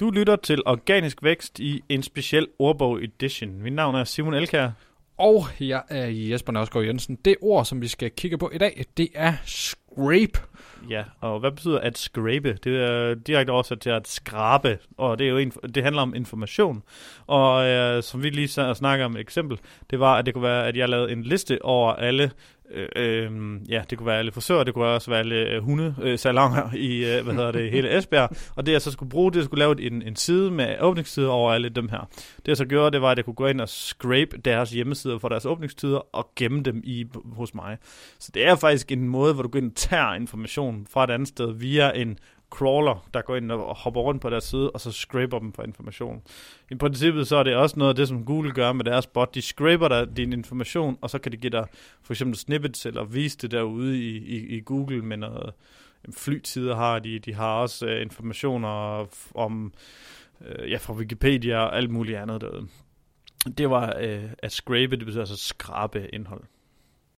Du lytter til Organisk Vækst i en speciel ordbog edition. Mit navn er Simon Elkær. Og jeg er Jesper Nørsgaard Jensen. Det ord, som vi skal kigge på i dag, det er scrape. Ja, og hvad betyder at scrape? Det er direkte oversat til at skrabe, og det, er jo en, det handler om information. Og øh, som vi lige snakker om et eksempel, det var, at det kunne være, at jeg lavede en liste over alle Øh, øh, ja, det kunne være alle frisører, det kunne også være alle øh, hundesalonger i, øh, hvad hedder det, hele Esbjerg. Og det jeg så skulle bruge, det jeg skulle lave en, en side med åbningstider over alle dem her. Det jeg så gjorde, det var, at jeg kunne gå ind og scrape deres hjemmesider for deres åbningstider og gemme dem i hos mig. Så det er faktisk en måde, hvor du går ind og tager information fra et andet sted via en crawler, der går ind og hopper rundt på deres side, og så scraper dem for information. I princippet så er det også noget af det, som Google gør med deres bot. De scraper dig din information, og så kan de give dig for eksempel snippets, eller vise det derude i, i, i Google med noget øh, flytider har de. De har også uh, informationer om, uh, ja, fra Wikipedia og alt muligt andet derude. Det var uh, at scrape, det betyder altså skrabe indhold.